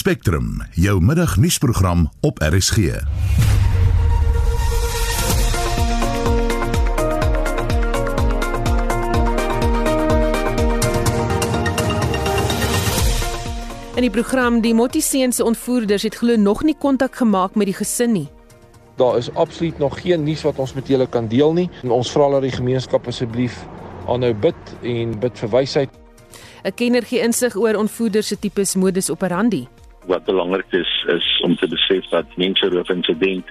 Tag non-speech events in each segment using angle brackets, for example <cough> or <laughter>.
Spectrum, jou middagnuusprogram op RSG. In die program die Mottiseen se ontvoerders het glo nog nie kontak gemaak met die gesin nie. Daar is absoluut nog geen nuus wat ons met julle kan deel nie. En ons vra dat die gemeenskap asseblief aanhou bid en bid vir wysheid. 'n Kenner gee insig oor ontvoerders se tipes modus operandi. Wat belangrik is is om te besef dat menseroof insident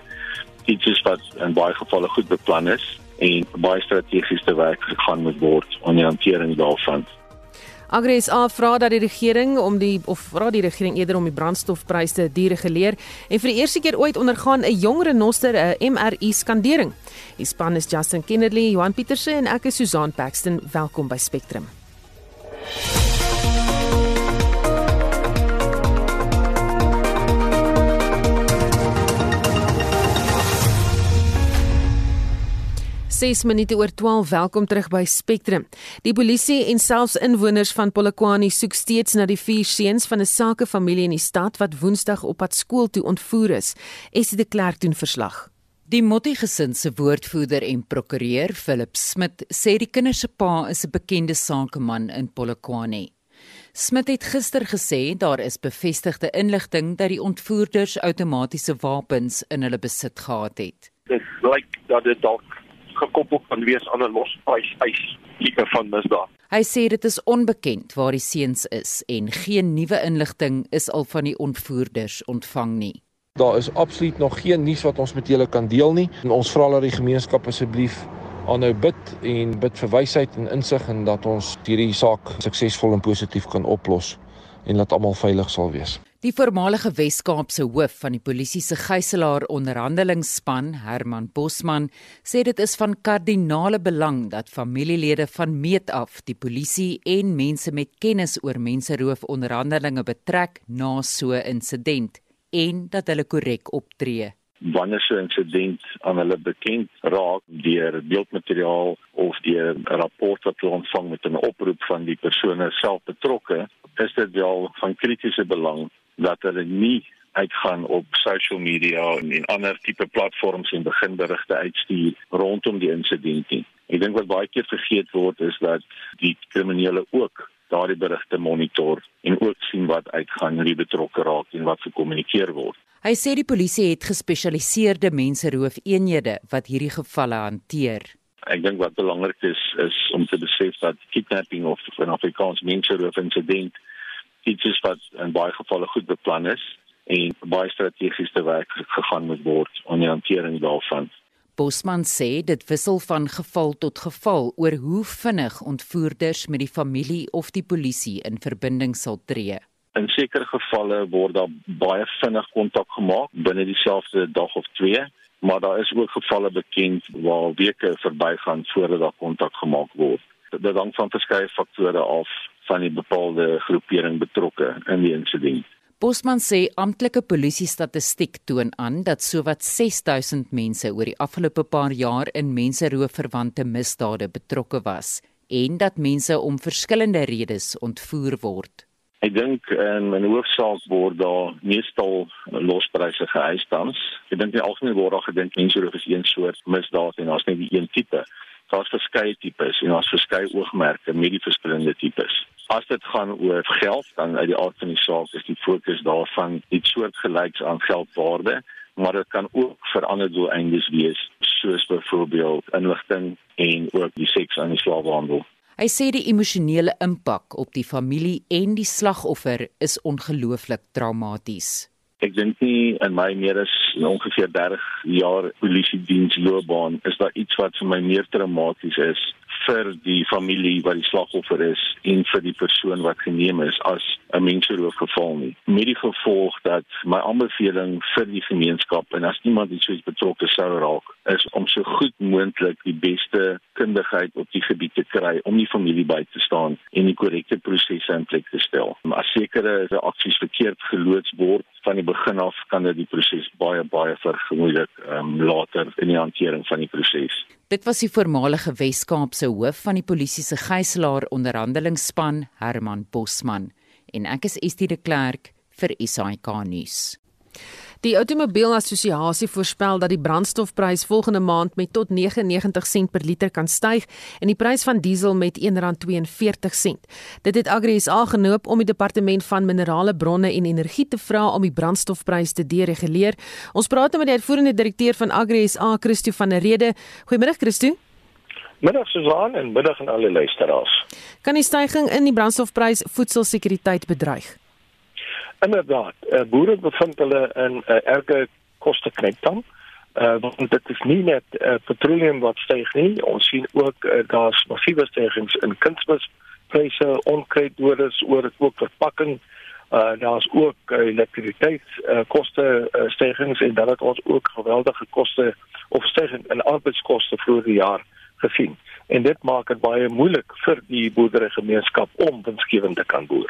iets is wat in baie gevalle goed beplan is en baie strategies te werk gegaan moet word om die hantering daarvan. Agres A vra dat die regering om die of vra die regering eerder om die brandstofpryse te reguleer en vir die eerste keer ooit ondergaan 'n jong renoster 'n MRI skandering. Die span is Justin Kennerly, Johan Pieterse en ek is Susan Paxton. Welkom by Spectrum. 6 minute oor 12. Welkom terug by Spectrum. Die polisie en selfs inwoners van Polokwane soek steeds na die vier seuns van 'n sakefamilie in die stad wat Woensdag op pad skool toe ontvoer is. Esie de Klerk doen verslag. Die Motti gesin se woordvoerder en prokureur, Philip Smit, sê die kinders se pa is 'n bekende sakeman in Polokwane. Smit het gister gesê daar is bevestigde inligting dat die ontvoerders outomatiese wapens in hulle besit gehad het. Dit lyk dat dit dalk gekoppel kan wees aan 'n losprys eis tipe van misdaad. Hy sê dit is onbekend waar die seuns is en geen nuwe inligting is al van die ontvoerders ontvang nie. Daar is absoluut nog geen nuus wat ons met julle kan deel nie. En ons vra dat die gemeenskap asseblief aanhou bid en bid vir wysheid en insig en dat ons hierdie saak suksesvol en positief kan oplos en laat almal veilig sal wees. Die voormalige Wes-Kaapse hoof van die polisie se gijslaar onderhandelingsspan, Herman Bosman, sê dit is van kardinale belang dat familielede van meet af die polisie en mense met kennis oor menseroof onderhandelinge betrek na so 'n insident en dat hulle korrek optree. Wanneer so 'n insident aan hulle bekend raak deur beeldmateriaal of deur 'n rapport wat hulle ontvang met 'n oproep van die persone self betrokke, is dit wel van kritiese belang dat hulle nie uitgaan op social media en, en ander tipe platforms en begin berigte uitstuur rondom die insident nie. Ek dink wat baie keer vergeet word is dat die kriminele ook daardie berigte monitor en ook sien wat uitgaan wie betrokke raak en wat gekommunikeer word. Hy sê die polisie het gespesialiseerde menseroofeenhede wat hierdie gevalle hanteer. Ek dink wat belangrik is is om te besef dat kidnapping of 'n Afrikaans menseroof insident iets wat in baie gevalle goed beplan is en baie strategies te werk gegaan moet word om die hantering daarvan. Bosman sê dit wissel van geval tot geval oor hoe vinnig ontvoerders met die familie of die polisie in verbinding sal tree. In sekere gevalle word daar baie vinnig kontak gemaak binne dieselfde dag of twee, maar daar is ook gevalle bekend waar weke verbygaan voordat daar kontak gemaak word. Dit hang van verskeie faktore af van die bepaalde groepering betrokke in die insident. Bosman sê amptelike polisie statistiek toon aan dat sowat 6000 mense oor die afgelope paar jaar in menseroofverwante misdade betrokke was en dat mense om verskillende redes ontvoer word. Ek dink in my hoofsaak word daar meestal lospryse geëis tans. Ek dink nie algemeen word daar gedink mense roof is een soort misdaad en daar's net een tipe. Daar's verskeie tipes en daar's verskeie oogmerke met die verskillende tipes. As dit gaan oor geld, dan uit die aard van die saak is die fokus daarvan iets soortgelyks aan geldwaarde, maar dit kan ook vir ander doeleindes wees, soos byvoorbeeld inligting en ook die seks aan die slaafhandel. Hy sê die emosionele impak op die familie en die slagoffer is ongelooflik traumaties. Ek dink nie in my meer as ongeveer 30 jaar polisie diensloopbaan is daar iets wat vir my meer traumaties is vir die familie wat die slagoffer is en vir die persoon wat geneem is as 'n menseroof geval nie. Met die gevolg dat my aanbeveling vir die gemeenskap en as iemand iets soos betrokke sou raak, is om so goed moontlik die beste kundigheid op die gebied te kry om die familie by te staan en die korrekte prosesse in plek te stel. As sekere aksies verkeerd geloods word van die begin af, kan dit die proses baie baie vergemoeilik um, later in die hantering van die proses. Dit was die voormalige Wes-Kaapse hoof van die polisie se gijslaar onderhandelingsspan, Herman Bosman, en ek is Estie de Klerk vir SAK nuus. Die Outomobielassosiasie voorspel dat die brandstofprys volgende maand met tot 99 sent per liter kan styg en die prys van diesel met R1.42 sent. Dit het Agri SA genoop om die departement van minerale bronne en energie te vra om die brandstofprys te dereguleer. Ons praat nou met die uitvoerende direkteur van Agri SA, Christo van der Rede. Goeiemiddag Christo. Middag Susan en middag aan alle luisteraars. Kan die stygings in die brandstofprys voedselsekuriteit bedreig? Inderdaad, uh, boere bevind hulle in 'n uh, erge koste kniptang. Uh, want dit is nie net uh, petroleum wat styg nie, ons sien ook uh, daar's massiewe stygings in kunsmispryse, onkruiddodes, oor ook verpakking. Uh, daar's ook uh, elektrisiteitskoste uh, uh, stygings en dan het ons ook geweldige koste of stygings in arbeidskoste vroeër die jaar gesien. En dit maak dit baie moeilik vir die boerderygemeenskap om winsgewend te kan boer.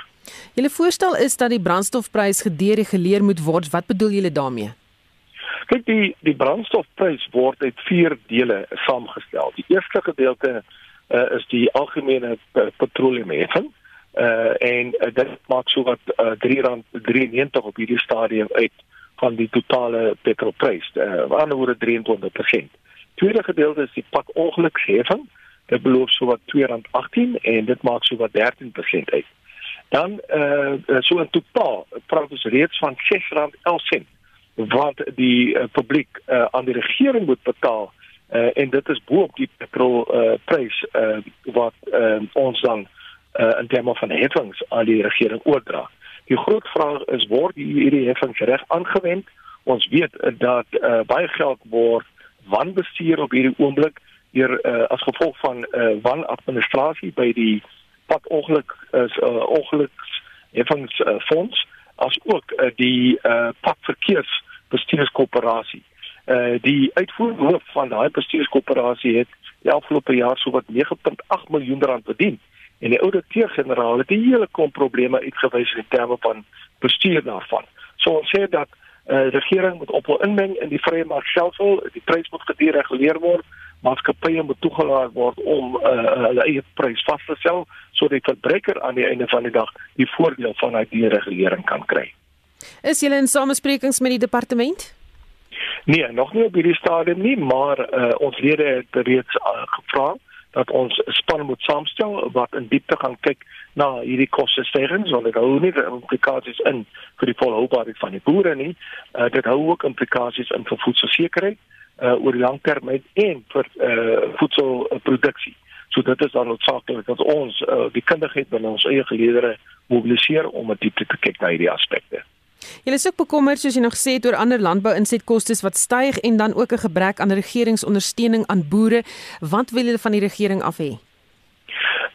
Julle voorstel is dat die brandstofprys gedereguleer moet word. Wat bedoel julle daarmee? Kyk, die die brandstofprys word uit vier dele saamgestel. Die eerste gedeelte uh, is die algemene uh, petroleumheffing. Uh en uh, dit maak so wat uh, R3.93 op hierdie stadium uit van die totale petrolprys. Uh waaronder 23%. Tweede gedeelte is die pak ongeluksheffing. Dit beloop so wat R2.18 en dit maak so wat 13% uit dan eh uh, so in totaal praat ons reeds van R6.11 wat die uh, publiek uh, aan die regering moet betaal uh, en dit is bo op die petrol uh, prys uh, wat uh, ons dan uh, in terme van heffings aan die regering oordra. Die groot vraag is word hierdie heffings reg aangewend? Ons weet uh, dat uh, baie geld word wanbestuur op hierdie oomblik hier uh, as gevolg van uh, wanadministrasie by die uh, pad ongeluk is uh, ongeluksheffingsfonds uh, as ook uh, die uh, padverkeersbestuurskoöperasie. Uh die uitvoerhoof van daai bestuurskoöperasie het die afgelope jaar sowat 9.8 miljoen rand verdien. En die ouditeur-generaal het 'n hele klomp probleme uitgewys in terme van bestuur daarvan. So ons sê dat uh, die regering moet ophou inmeng in die vrye markstelsel, die prys moet gedereguleer word maatskappye moet toegelaat word om uh, hulle eie prys vas te stel sodat die verbruiker aan die einde van die dag die voordeel van uit die regulering kan kry. Is julle in samesprekings met die departement? Nee, nog nie op hierdie stadium nie, maar uh, ons lede het reeds uh, gevra dat ons span moet saamstel wat in diepte gaan kyk na hierdie koste stygings want dit hou nie die implikasies in vir die volhoubaarheid van die boere nie. Uh, dit hou ook implikasies in vir voedselsekerheid uh, oor die lang termyn en vir uh, voedselproduksie. So dit is dan noodsaaklik dat ons uh, die kundigheid binne ons eie geleedere mobiliseer om dit te kyk na hierdie aspekte. Julle is ook bekommerd soos jy nog sê oor ander landbou-insetkoste wat styg en dan ook 'n gebrek aan regeringsondersteuning aan boere. Wat wil julle van die regering af hê?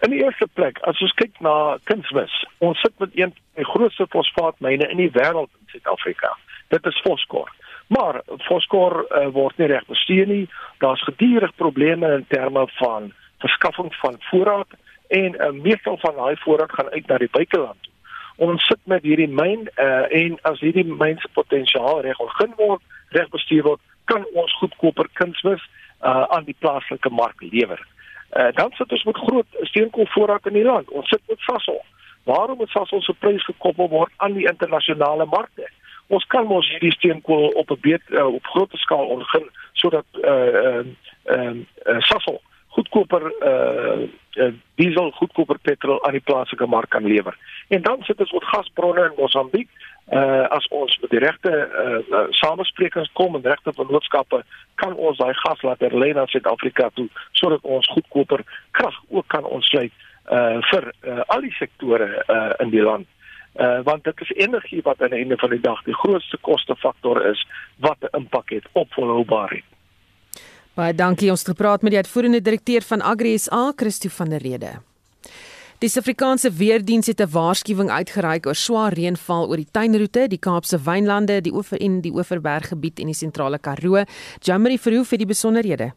In die eerste plek, as ons kyk na kunsmis, ons sit met een van die grootste fosfaatmyne in die wêreld in Suid-Afrika. Dit is Foskor. Maar Foskor uh, word nie reg bestuur nie. Daar's gedurig probleme in terme van verskaffing van voorraad en uh, meestal van daai voorraad gaan uit na die buiteland. Ons sit met hierdie myn uh, en as hierdie myn se potensiaal reg ontgin word, reg bestuur word, kan ons goedkoper kunsmis uh, aan die plaaslike mark lewer. Uh, dan sit ons met groot steenkoolvoorraad in die land. Ons sit met Sasol. Waarom moet Sasol se prys gekoppel word aan die internasionale markte? Ons kan mos hierdie steenkool op 'n beet uh, op groter skaal ontgin sodat eh uh, ehm uh, uh, uh, Sasol goedkoper eh uh, diesel goedkoper petrol aan die plaaslike mark kan lewer. En dan sit ons met gasbronne in Mosambiek. Eh uh, as ons met die regte eh uh, samesprekings kom en regte vennootskappe kan ons daai gas laat herlei na Suid-Afrika toe sodat ons goedkoper krag ook kan ontsluit eh uh, vir uh, al die sektore eh uh, in die land uh, want dit is energie wat aan die einde van die dag die grootste kostefaktor is wat 'n impak het op volhoubaarheid. Baie dankie ons het gepraat met die uitvoerende direkteur van Agri SA, Christo van der Rede. Die Suid-Afrikaanse Weerdienste het 'n waarskuwing uitgereik oor swaar reënval oor die tuinroete, die Kaapse wynlande, die Oever en die Oeverberggebied en die sentrale Karoo. Jamie Verhoef het die besonderhede.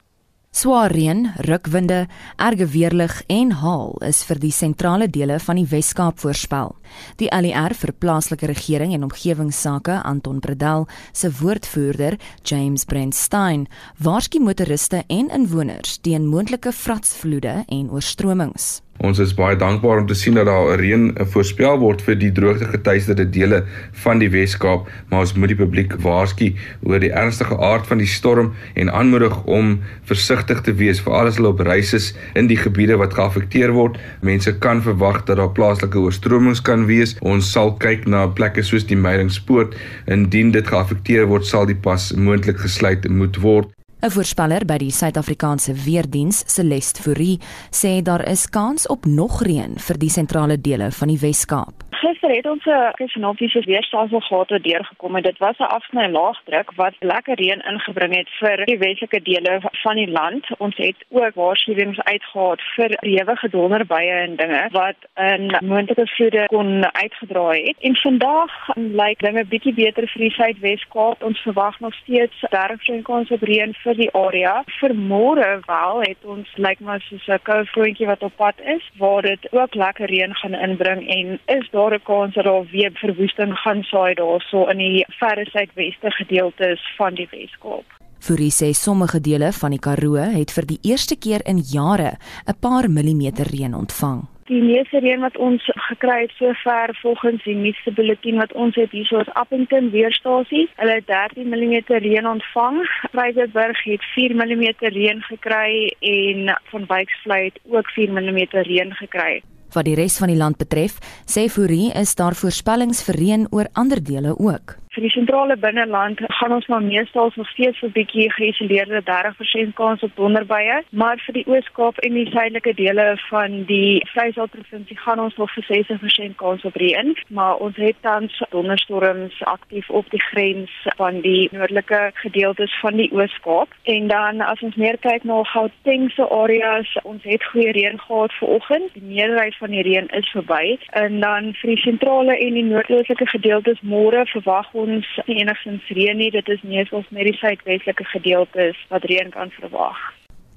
Swaar reën, rukwinde, erge weerlig en haal is vir die sentrale dele van die Wes-Kaap voorspel. Die ALR vir plaaslike regering en omgewingsake, Anton Bredel, se woordvoerder, James Brent Stein, waarsku motoriste en inwoners teen moontlike vratsvloede en oorstromings. Ons is baie dankbaar om te sien dat daar reën voorspel word vir die droogtegetuieerde dele van die Wes-Kaap, maar ons moet die publiek waarsku oor die ernstige aard van die storm en aanmoedig om versigtig te wees vir alles hulle op reis is in die gebiede wat geaffekteer word. Mense kan verwag dat daar plaaslike oorstromings kan wees. Ons sal kyk na plekke soos die Meiringspoort. Indien dit geaffekteer word, sal die pas moontlik gesluit moet word. 'n Voorspeller by die Suid-Afrikaanse Weerdiens, Celeste Fourie, sê daar is kans op nog reën vir die sentrale dele van die Wes-Kaap. Gister het ons 'n sinoptiese weerstelsel gehad wat deurgekom het. Dit was 'n afsny laagdruk wat lekker reën ingebring het vir die westelike dele van die land. Ons het ook waarskuwings uitgehaal vir ewige donderbuie en dinge wat in moontlike vloede kon uitgedraai het. En vandag lyk dinge bietjie beter vir die Suidwes-Kaap. Ons verwag nog steeds 30% kans op reën vir die area. Vir môre wel het ons lyk maar soos 'n koue frontjie wat op pad is waar dit ook lekker reën gaan inbring en is daar 'n kans dat daar weer verwoesting gaan saai daarso in die verre suidweste gedeeltes van die Weskaap. Furie sê sommige dele van die Karoo het vir die eerste keer in jare 'n paar millimeter reën ontvang. Die meeste reën wat ons gekry het sover volgens die nuutste bulletin wat ons het hier soos Appington weerstasie, hulle het 13 mm reën ontvang. Vryburg het 4 mm reën gekry en van Wyksvlei het ook 4 mm reën gekry. Wat die res van die land betref, sê Fourie is daar voorspellings vir reën oor ander dele ook vir die sentrale binneland gaan ons maar meestal nog steeds 'n bietjie geïsoleerde 30% kans op donderbuie, maar vir die Oos-Kaap en die suidelike dele van die Vrystaat provinsie gaan ons nog vir 60% kans op reën, maar ons het tans donderstorms aktief op die grens van die noordelike gedeeltes van die Oos-Kaap. En dan as ons meer kyk na Gauteng se areas, ons het goeie reën gehad vanoggend. Die meerderheid van die reën is verby en dan vir die sentrale en die noordoostelike gedeeltes môre verwag ons ons nie enigstens reën nie, dit is meer soos met die suidwestelike gedeeltes wat reën kan verwag.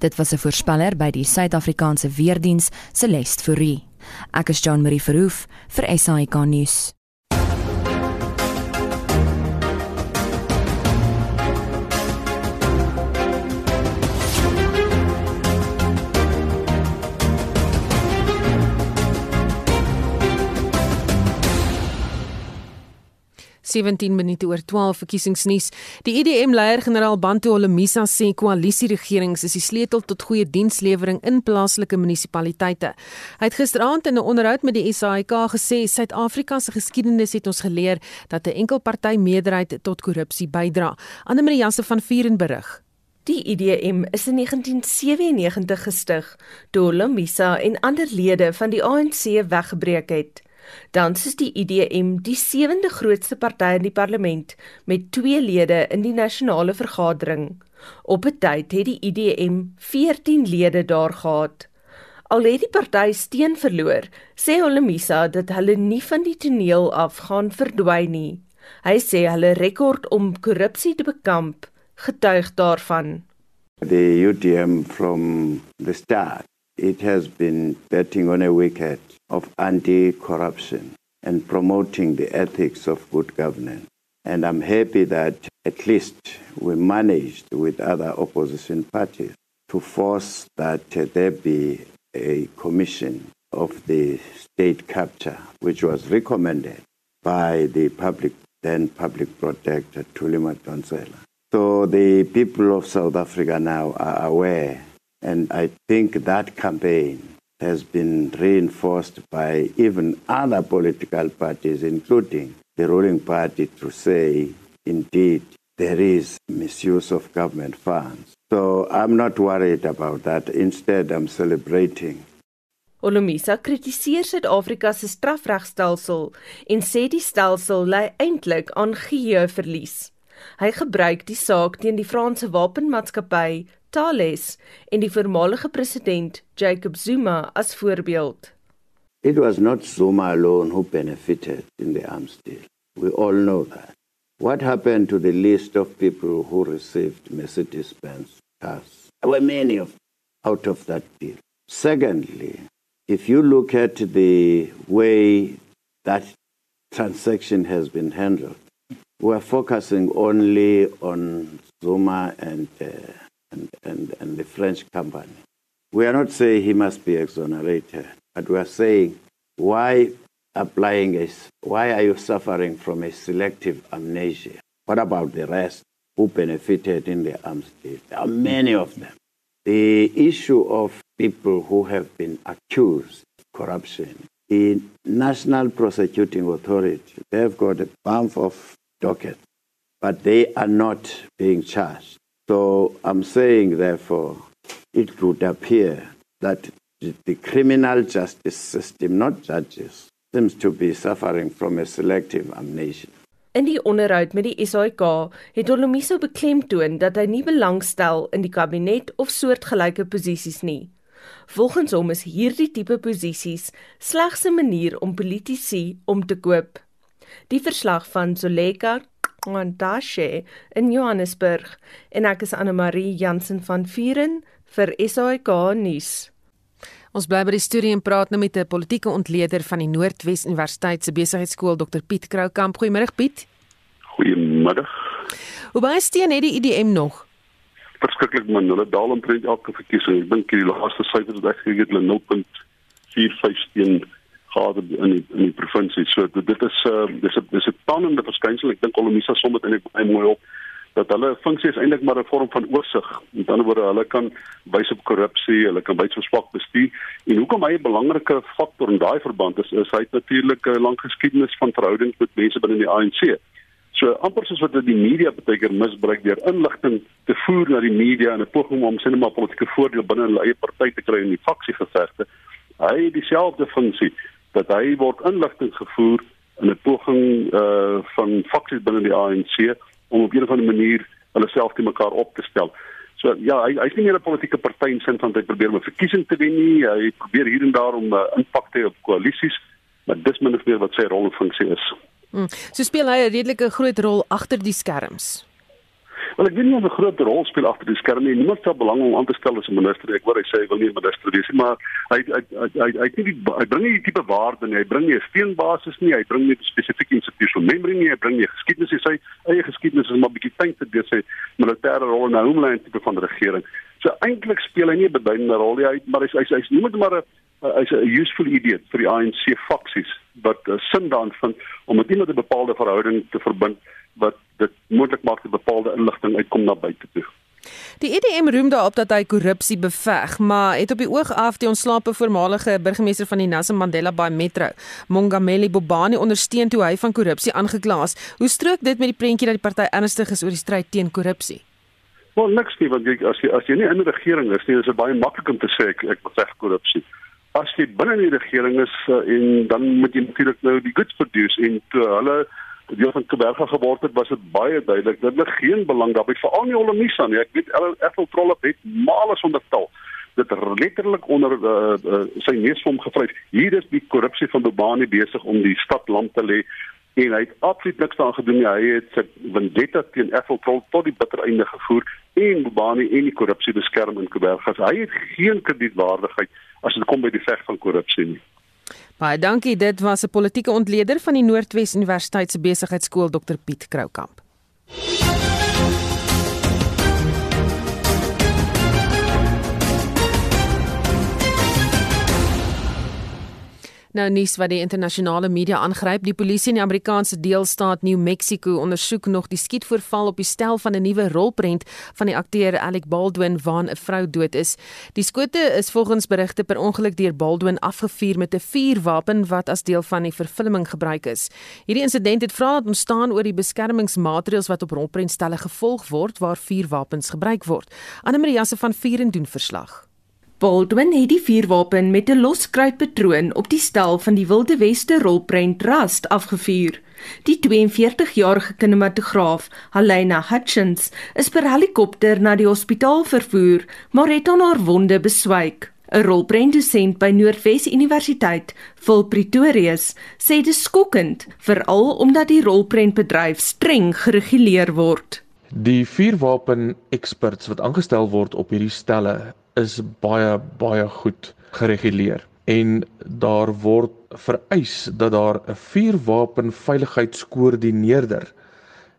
Dit was 'n voorspeller by die Suid-Afrikaanse Weerdiens, Celeste Fourie. Ek is Jean Marie Verhoef vir SAK nuus. 17 minute oor 12 verkiesingsnuus. Die IDM-leier generaal Bantu Holomisa sê koalisieregerings is die sleutel tot goeie dienslewering in plaaslike munisipaliteite. Hy het gisteraand in 'n onderhoud met die SAIK gesê Suid-Afrika se geskiedenis het ons geleer dat 'n enkelparty meerderheid tot korrupsie bydra. Annelie Jansen van Vuren berig. Die IDM is in 1997 gestig toe Holomisa en ander lede van die ANC weggebreek het. Dan is die IDM die sewende grootste party in die parlement met twee lede in die nasionale vergadering. Op 'n tyd het die IDM 14 lede daar gehad. Al het die party steun verloor, sê Olemisa dat hulle nie van die toneel af gaan verdwyn nie. Hy sê hulle rekord om korrupsie te bekamp getuig daarvan. The UDM from the start it has been betting on a wicket of anti corruption and promoting the ethics of good governance. And I'm happy that at least we managed with other opposition parties to force that there be a commission of the state capture, which was recommended by the public then public protector Tulima Tonsela. So the people of South Africa now are aware, and I think that campaign has been reinforced by even other political parties, including the ruling party, to say, indeed, there is misuse of government funds. So I'm not worried about that. Instead, I'm celebrating. Olomisa kritiseer Suid-Afrika se strafregstelsel en sê die stelsel lei eintlik aan geheueverlies. Hy gebruik die saak teen die Franse wapenmaatskappy Thales en die voormalige president Jacob Zuma as voorbeeld. It was not Zuma alone who benefited in the arms deal. We all know that. What happened to the list of people who received Mercedes-Benz cars? There were many of out of that deal. Secondly, if you look at the way that transaction has been handled, we're focusing only on Zuma and uh, and, and, and the French company. We are not saying he must be exonerated, But we are saying, why applying a, why are you suffering from a selective amnesia? What about the rest who benefited in the arms deal? There are many of them. The issue of people who have been accused of corruption, the National Prosecuting Authority, they've got a bunch of docket, but they are not being charged. So I'm saying, therefore, it would appear that the criminal justice system, not judges, seems to be suffering from a selective amnesia. In die onderhoud met die SAIK het Olomiso beklemtoon dat hy nie belangstel in die kabinet of soortgelyke posisies nie. Volgens hom is hierdie tipe posisies slegs 'n manier om politici om te koop. Die verslag van Zoleka Kwandashe in Johannesburg en ek is Anne Marie Jansen van Vuren vir SAK nuus. Ons bly by die storie en praat nou met 'n politieke ontleder van die Noordwes Universiteit se besigheidskool Dr Piet Kroukamp. Goeiemôre Piet. Goeiemôre. Hoe baie steun het die IDM nog? Verskriklik min. Hulle daal omtrent elke verkiesing. Ek dink die laaste syfers wat ek gekry het, hulle 0.45 steun gehad in die, in die provinsie. So dit is uh dis 'n dis 'n tannende verskynsel. Ek dink Olomisa som dit eintlik baie mooi op dat hulle funksie is eintlik maar 'n vorm van oorsig. Met ander woorde, hulle kan wys op korrupsie, hulle kan wys op swak bestuur. En hoekom hy 'n belangrike faktor in daai verband is, is hy natuurlik 'n lang geskiedenis van verhoudings met mense binne die ANC. So amper soos wat die media baie keer misbruik deur inligting te voer na die media in 'n poging om sinema politieke voordeel binne hulle eie party te kry in die faksiegevegte. Hy het dieselfde funksie dat hy word inligting gevoer in 'n poging uh van faksies binne die ANC om op 'n of ander manier hulle self te mekaar op te stel. So ja, hy hy's nie meer 'n politieke party in sin van hy probeer 'n verkiesing te wen nie. Hy probeer hier en daar om uh, impak te hê op koalisies, maar dis min of meer wat sy rol en funksie is. Hmm. So speel hy 'n redelike groot rol agter die skerms. Wel ek weet nie of 'n groot rol speel agter die skerm nie. Niemand stel belang om aan te stel as 'n minister. Ek hoor hy sê hy wil nie 'n minister wees nie, maar hy hy hy hy hy, hy, die, hy bring nie die tipe waarde nie. Hy bring nie 'n steenbasis nie. Hy bring nie 'n spesifieke institutional memory nie. Hy bring nie geskiedenis nie. Sy eie geskiedenis is maar bietjie te deur sy militêre rol in 'n homeland tipe van regering. So eintlik speel hy nie 'n beduidende rol nie. Hy maar hy's hy's hy's nie maar 'n hy's 'n useful idiot vir die ANC faksies wat uh, sin daarin vind om met iemand 'n bepaalde verhouding te verbind wat dit moontlik maak 'n bepaalde inligting uitkom na buite toe. Die EDM roem daarop dat hy korrupsie beveg, maar het op die oog af die ontslape voormalige burgemeester van die Nelson Mandela Bay Metro, Mongameli Bobani ondersteun toe hy van korrupsie aangekla is. Hoe strook dit met die prentjie dat die party ernstig is oor die stryd teen korrupsie? Wel niks nie, want jy, as jy as jy nie in die regering is nie, is dit baie maklik om te sê ek ek beveg korrupsie. As jy binne die regering is uh, en dan moet jy natuurlik nou die goods produce en toe hulle deel van Kuberga geword het, was dit baie duidelik dat hulle geen belang daarbey veral nie hulle nie aan nie. Ek weet Ethel Trolle het male sonder tal dit letterlik onder uh, uh, sy neus vir hom gevryf. Hier is die korrupsie van Bobani besig om die stad lam te lê en hy het absoluut niks daaraan gedoen nie. Hy het sy vendetta teen Ethel Troll tot die bitter einde gevoer en Bobani en die korrupsie beskerm in Kuberga. Hy het geen kredietwaardigheid as dit kom by die veg van korrupsie nie. Baie dankie. Dit was 'n politieke ontleder van die Noordwes Universiteit se besigheidskool Dr Piet Kroukamp. Nou nuus wat die internasionale media aangryp. Die polisie in die Amerikaanse deelstaat New Mexico ondersoek nog die skietvoorval op die stel van 'n nuwe rolprent van die akteur Alec Baldwin waarin 'n vrou dood is. Die skote is volgens berigte per ongeluk deur Baldwin afgevuur met 'n vuurwapen wat as deel van die vervulling gebruik is. Hierdie insident het vrae ontstaan oor die beskermingsmaatreëls wat op rolprentstelle gevolg word waar vuurwapens gebruik word. Anne Maria se van vuur doen verslag. Baldwin het die vuurwapen met 'n loskruitpatroon op die stel van die Wilde Weste rolprent Rust afgevuur. Die 42-jarige kinematograaf, Helena Hutchins, is per helikopter na die hospitaal vervoer, maar het aan haar wonde beswyk. 'n Rolprentdosent by Noordwes Universiteit, Phil Pretorius, sê dit skokkend, veral omdat die rolprentbedryf streng gereguleer word. Die vuurwapen experts wat aangestel word op hierdie stelle is baie baie goed gereguleer en daar word vereis dat daar 'n vuurwapen veiligheidskoördineerder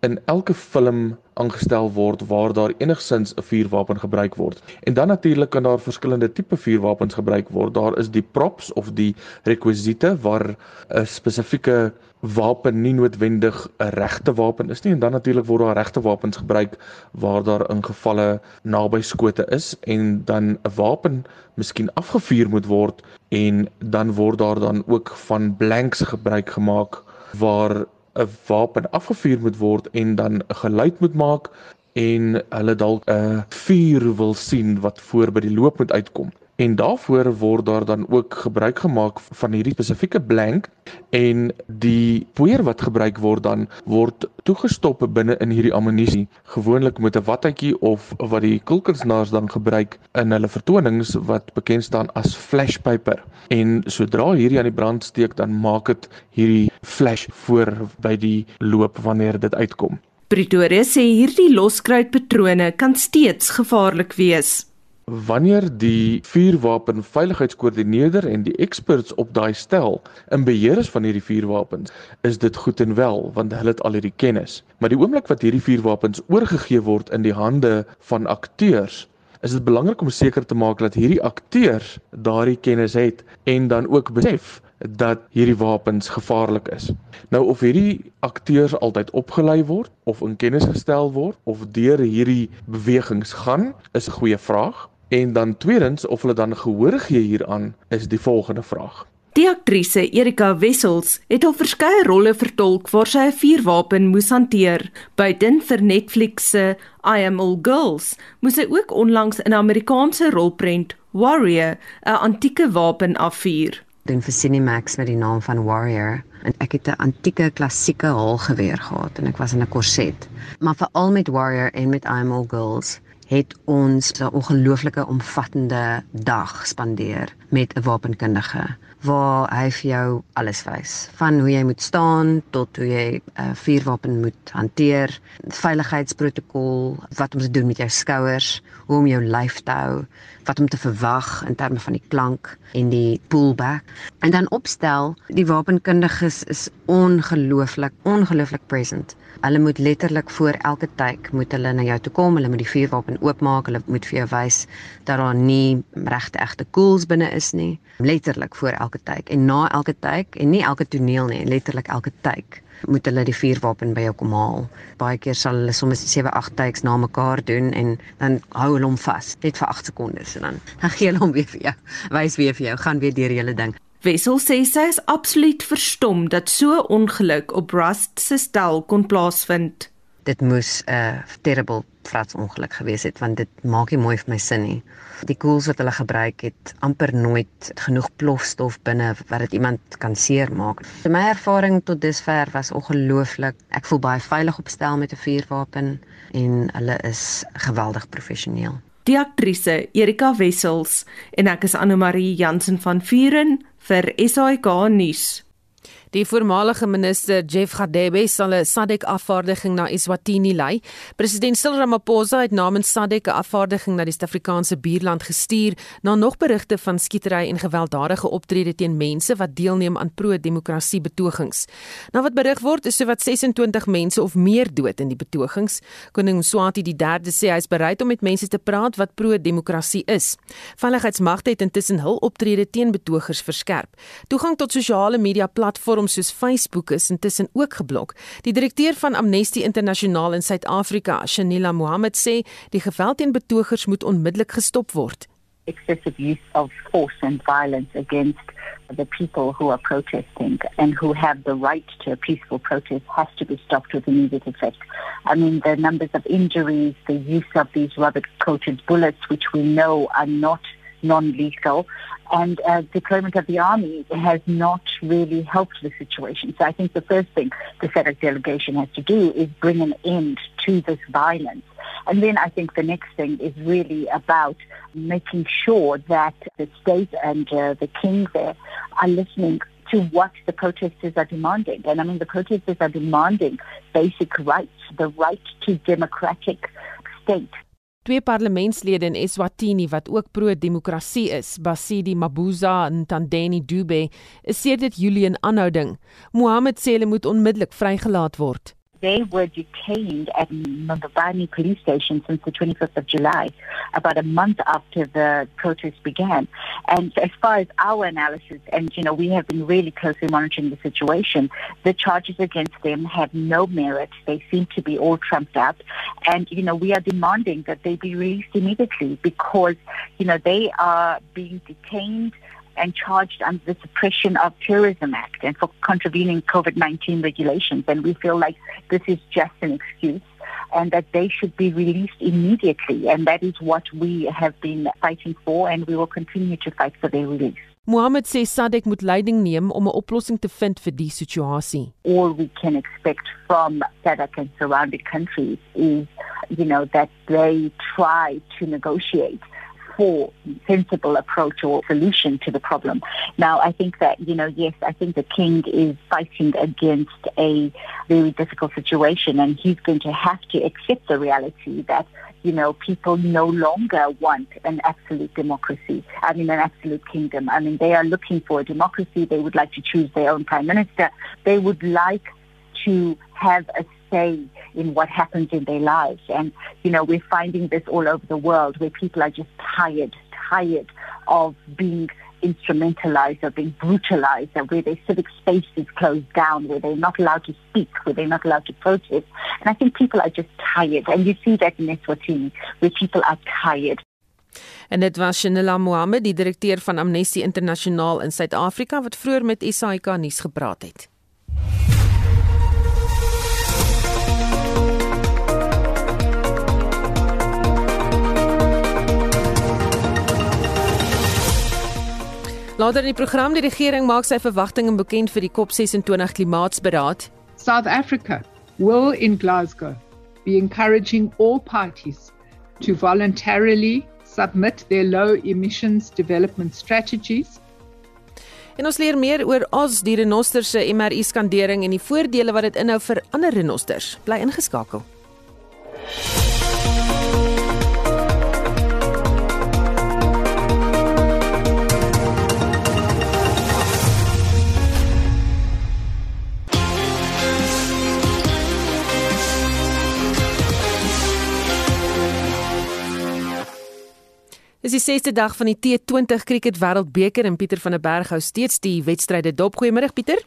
in elke film aangestel word waar daar enigsins 'n vuurwapen gebruik word. En dan natuurlik kan daar verskillende tipe vuurwapens gebruik word. Daar is die props of die rekwisiete waar 'n spesifieke wapen nie noodwendig 'n regte wapen is nie en dan natuurlik word daar regte wapens gebruik waar daar in gevalle naby skote is en dan 'n wapen miskien afgevuur moet word en dan word daar dan ook van blanks gebruik gemaak waar 'n wapen afgevuur moet word en dan 'n geluid moet maak en hulle dalk 'n vuur wil sien wat voor by die loop moet uitkom en daarvoor word daar dan ook gebruik gemaak van hierdie spesifieke blank en die poeier wat gebruik word dan word toegestop binne in hierdie ammunisie. Gewoonlik met 'n wattetjie of wat die kulkunsnaars dan gebruik in hulle vertonings wat bekend staan as flashpaper. En sodra hierdie aan die brand steek dan maak dit hierdie flash voor by die loop wanneer dit uitkom. Pretoria sê hierdie loskruitpatrone kan steeds gevaarlik wees wanneer die vuurwapen veiligheidskoördineerder en die experts op daai stel in beheer is van hierdie vuurwapens, is dit goed en wel want hulle het al hierdie kennis. Maar die oomblik wat hierdie vuurwapens oorgegee word in die hande van akteurs, is dit belangrik om seker te maak dat hierdie akteurs daardie kennis het en dan ook besef dat hierdie wapens gevaarlik is. Nou of hierdie akteurs altyd opgelei word of in kennis gestel word of deur hierdie bewegings gaan, is 'n goeie vraag. En dan tweedens of hulle dan gehoor gee hieraan is die volgende vraag. Die aktrise Erika Wessels het al verskeie rolle vertolk waar sy 'n vuurwapen moes hanteer. Buiten vir Netflix se I Am All Girls, moes sy ook onlangs 'n Amerikaanse rolprent Warrior, 'n antieke wapen afvuur. Doen vir Cinemax met die naam van Warrior en ek het 'n antieke klassieke haalgeweer gehad en ek was in 'n korset. Maar veral met Warrior en met I Am All Girls het ons 'n ongelooflike omvattende dag spandeer met 'n wapenkundige waar hy vir jou alles wys van hoe jy moet staan tot hoe jy 'n uh, vuurwapen moet hanteer, veiligheidsprotokol, wat om te doen met jou skouers, hoe om jou lyf te hou, wat om te verwag in terme van die klank en die pullback. En dan opstel, die wapenkundiges is ongelooflik, ongelooflik present. Hulle moet letterlik voor elke tyd moet hulle na jou toe kom, hulle moet die vuurwapen oopmaak, hulle moet vir jou wys dat daar nie regte egte koels binne is nie. Letterlik voor elke tyd en na elke tyd en nie elke toneel nie, letterlik elke tyd moet hulle die vuurwapen by jou kom haal. Baie keer sal hulle soms 7, 8 takes na mekaar doen en dan hou hulle hom vas net vir 8 sekondes en dan dan <laughs> gee hulle hom weer vir jou. Wys weer vir jou, gaan weer deur hele ding. Wessel sê sy is absoluut verstom dat so ongeluk op Rust se stel kon plaasvind. Dit moes 'n uh, terrible frats ongeluk gewees het want dit maak nie mooi vir my sin nie. Die koels wat hulle gebruik het amper nooit genoeg plofstof binne wat dit iemand kan seermaak. My ervaring tot dusver was ongelooflik. Ek voel baie veilig op stel met 'n vuurwapen en hulle is geweldig professioneel die aktrise Erika Wessels en ek is Anne Marie Jansen van Vuren vir SAK nuus. Die voormalige minister Jeff Gadebe sal 'n SADC-afvaardiging na Eswatini lei. President Cyril Ramaphosa het namens SADC 'n afvaardiging na die Suid-Afrikaanse buurland gestuur na nog berigte van skietery en gewelddadige optrede teen mense wat deelneem aan pro-demokrasie betogings. Na wat berig word, is sowat 26 mense of meer dood in die betogings. Koning Mswati III sê hy is bereid om met mense te praat wat pro-demokrasie is. Veiligheidsmagte het intussen hul optrede teen betogers verskerp. Toegang tot sosiale media platforms platforms soos Facebook is intussen ook geblok. Die direkteur van Amnesty Internasionaal in Suid-Afrika, Shanila Mohammed sê die geweld teen betogers moet onmiddellik gestop word. Excessive use of force and violence against the people who are protesting and who have the right to a peaceful protest has to be stopped with immediate effect. I mean, the numbers of injuries, the use of these rubber coated bullets, which we know are not non-lethal, and uh, deployment of the army has not really helped the situation. So I think the first thing the SADC delegation has to do is bring an end to this violence. And then I think the next thing is really about making sure that the state and uh, the king there are listening to what the protesters are demanding. And I mean, the protesters are demanding basic rights, the right to democratic state. Twee parlementslede in Eswatini wat ook pro-demokrasie is, Basidi Mabuza en Tandeni Dube, is sedert Julie in aanhouding. Mohammed sê hulle moet onmiddellik vrygelaat word. They were detained at Mbabane police station since the 25th of July, about a month after the protests began. And as far as our analysis, and you know, we have been really closely monitoring the situation, the charges against them have no merit. They seem to be all trumped up. And, you know, we are demanding that they be released immediately because, you know, they are being detained and charged under the Suppression of Terrorism Act and for contravening COVID-19 regulations. And we feel like this is just an excuse and that they should be released immediately. And that is what we have been fighting for and we will continue to fight for their release. Mohammed sê SADC moet leiding neem om 'n oplossing te vind vir die situasie. All we can expect from SADC and surrounding countries is, you know, that they try to negotiate for sensible approach or solution to the problem. Now, I think that, you know, yes, I think the king is fighting against a very difficult situation and he's going to have to accept the reality that, you know, people no longer want an absolute democracy. I mean, an absolute kingdom. I mean, they are looking for a democracy. They would like to choose their own prime minister. They would like to have a say in what happens in their lives. And, you know, we're finding this all over the world where people are just tired, tired of being instrumentalized or being brutalized and where their civic space is closed down, where they're not allowed to speak, where they're not allowed to protest. And I think people are just tired. And you see that in Eswatini, where people are tired. En dit was Shanila Mohammed, die direkteur van Amnesty Internasionaal in Suid-Afrika wat vroeër met SAK nuus gepraat het. Later in die program die regering maak sy verwagtinge bekend vir die COP26 klimaatsberaad. South Africa will in Glasgow be encouraging all parties to voluntarily submit their low emissions development strategies. En ons leer meer oor Oz die renoster se MRI skandering en die voordele wat dit inhou vir ander renosters. Bly ingeskakel. Dis die 6ste dag van die T20 Cricket Wêreldbeker en Pieter van der Berg hou steeds die wedstryde dop. Goeiemôre Pieter.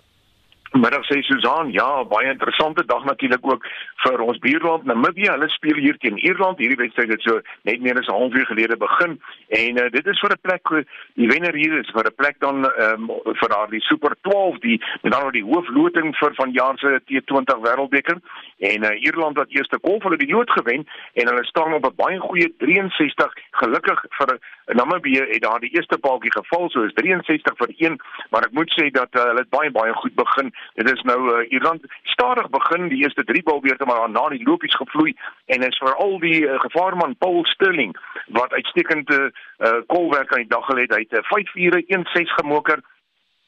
Middag sê Susan, ja, baie interessante dag natuurlik ook vir ons buurland Namibië. Hulle speel hier teen Ierland. Hierdie wedstryd het so net meer as 'n halfuur gelede begin. En uh, dit is vir 'n plek die wenner hier is vir 'n plek dan um, vir daar die Super 12 die met dan die hoofloting vir vanjaar se T20 Wêreldbeker. En uh, Ierland wat eerste kolf hulle die lood gewen en hulle staan op 'n baie goeie 63 gelukkig vir Namibië het daar die eerste paaltjie geval so is 63 vir 1 maar ek moet sê dat uh, hulle baie baie goed begin Dit is nou uh, Ierland stadig begin die eerste 3 balbeurte maar na die lopies gevloei en is veral die uh, gevaarman Paul Sterling wat uitstekend 'n uh, kolwerk aan die dag gelê het. Hy het 5 ure 1-6 gemoker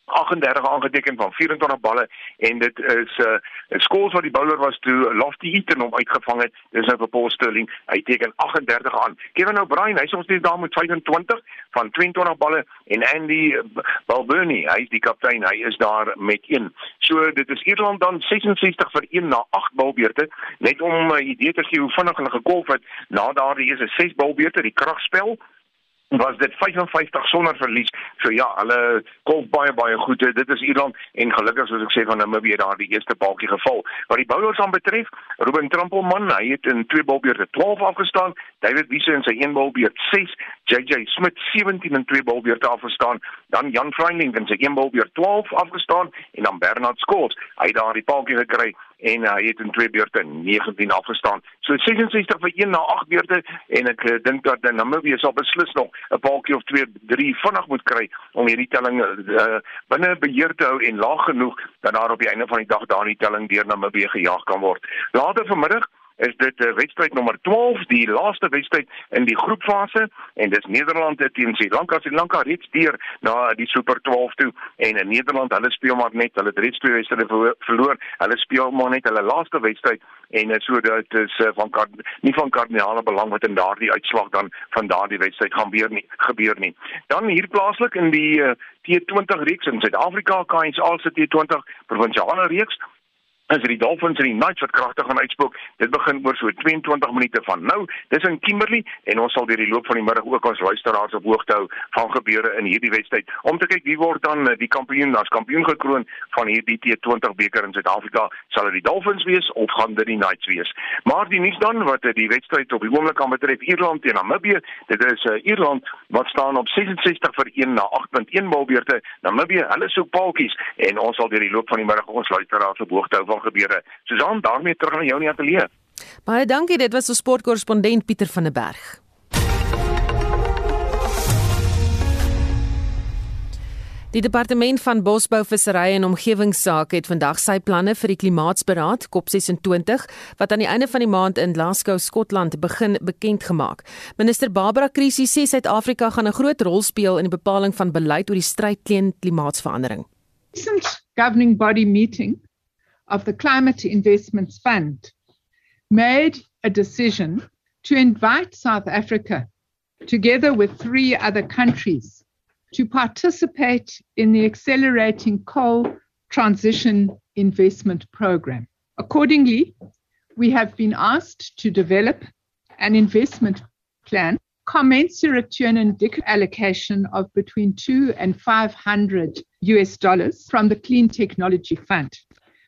38 aangeteken van 24 balle en dit is 'n uh, skool wat die bowler was toe Lofty Eaton hom uitgevang het. Dis nou vir Paul Sterling. Hy teken 38 aan. Kevin O'Brien, hy's ons net daar met 25 van 22 balle en Andy Balburney, hy's die kaptein. Hy is daar met 1. So dit is Ierland dan 66 vir 1 na 8 balbeurte. Net om 'n idee te gee hoe vinnig hulle gekolf het na daardie 'n 6 balbeurte, die kragspel was dit 55 sonder verlies. So ja, hulle kolf baie baie goed. Dit is Ierland en gelukkig soos ek sê van Namibië daar die eerste balkie geval. Wat die bowlers aan betref, Ruben Trampelman, hy het in twee balbeurte 12 afgestaan. David Wiese in sy een balbeurt 6, JJ Smith 17 in twee balbeurte afgestaan. Dan Jan Freinding in sy een balbeurt 12 afgestaan en dan Bernard Skols. Hy het daar die balkie gekry en uh, hy het in twee beurte 19 afgestaan. So 66 vir 1 na 8 beurte en ek uh, dink dat Namibië sal beslis nog 'n paaltjie of 2 3 vinnig moet kry om hierdie telling uh, binne beheer te hou en laag genoeg dat daar op die einde van die dag daar die telling deur Namibië gejaag kan word. Later vanmiddag is dit uh, wedstryd nommer 12, die laaste wedstryd in die groepfase en dis Nederland teen Sri Lanka. Sri Lanka reeds deur na die Super 12 toe en in Nederland, hulle speel maar net, hulle het reeds twee wedstryde verloor. Hulle speel maar net hulle laaste wedstryd en uh, so dit is uh, van nie van kardinale belang wat in daardie uitslag dan van daardie wedstryd gaan weer nie gebeur nie. Dan hier plaaslik in die uh, T20 reeks in Suid-Afrika, KAIS al se T20 provinsiale reeks as die Dolphins en die Knights wat kragtig gaan uitspook. Dit begin oor so 22 minute van nou. Dis in Kimberley en ons sal deur die loop van die middag ook ons luisteraars op hoogte hou van gebeure in hierdie wedstryd om te kyk wie word dan eh, die kampioen as kampioen gekroon van hierdie T20 beker in Suid-Afrika. Sal dit die Dolphins wees of gaan dit die Knights wees? Maar die nuus dan wat eh, die wedstryd op die oomblik aan betref Ierland teen Namibië. Dit is uh, Ierland wat staan op 66 vir 1 na 8.1 balbeurte. Namibië, hulle soek paaltjies en ons sal deur die loop van die middag ons luisteraars op hoogte hou van gebeure. Susan, daarmee terug na jou in die ateljee. Baie dankie, dit was ons sportkorrespondent Pieter van der Berg. Die departement van bosbou, visserry en omgewingsake het vandag sy planne vir die klimaatsberaad COP26 wat aan die einde van die maand in Glasgow, Skotland begin bekend gemaak. Minister Barbara Krisi sê Suid-Afrika gaan 'n groot rol speel in die bepaling van beleid oor die stryd teen klimaatsverandering. Recent governing body meeting of the Climate Investments Fund made a decision to invite South Africa, together with three other countries, to participate in the Accelerating Coal Transition Investment Program. Accordingly, we have been asked to develop an investment plan commensurate to an indicative allocation of between two and 500 US dollars from the Clean Technology Fund.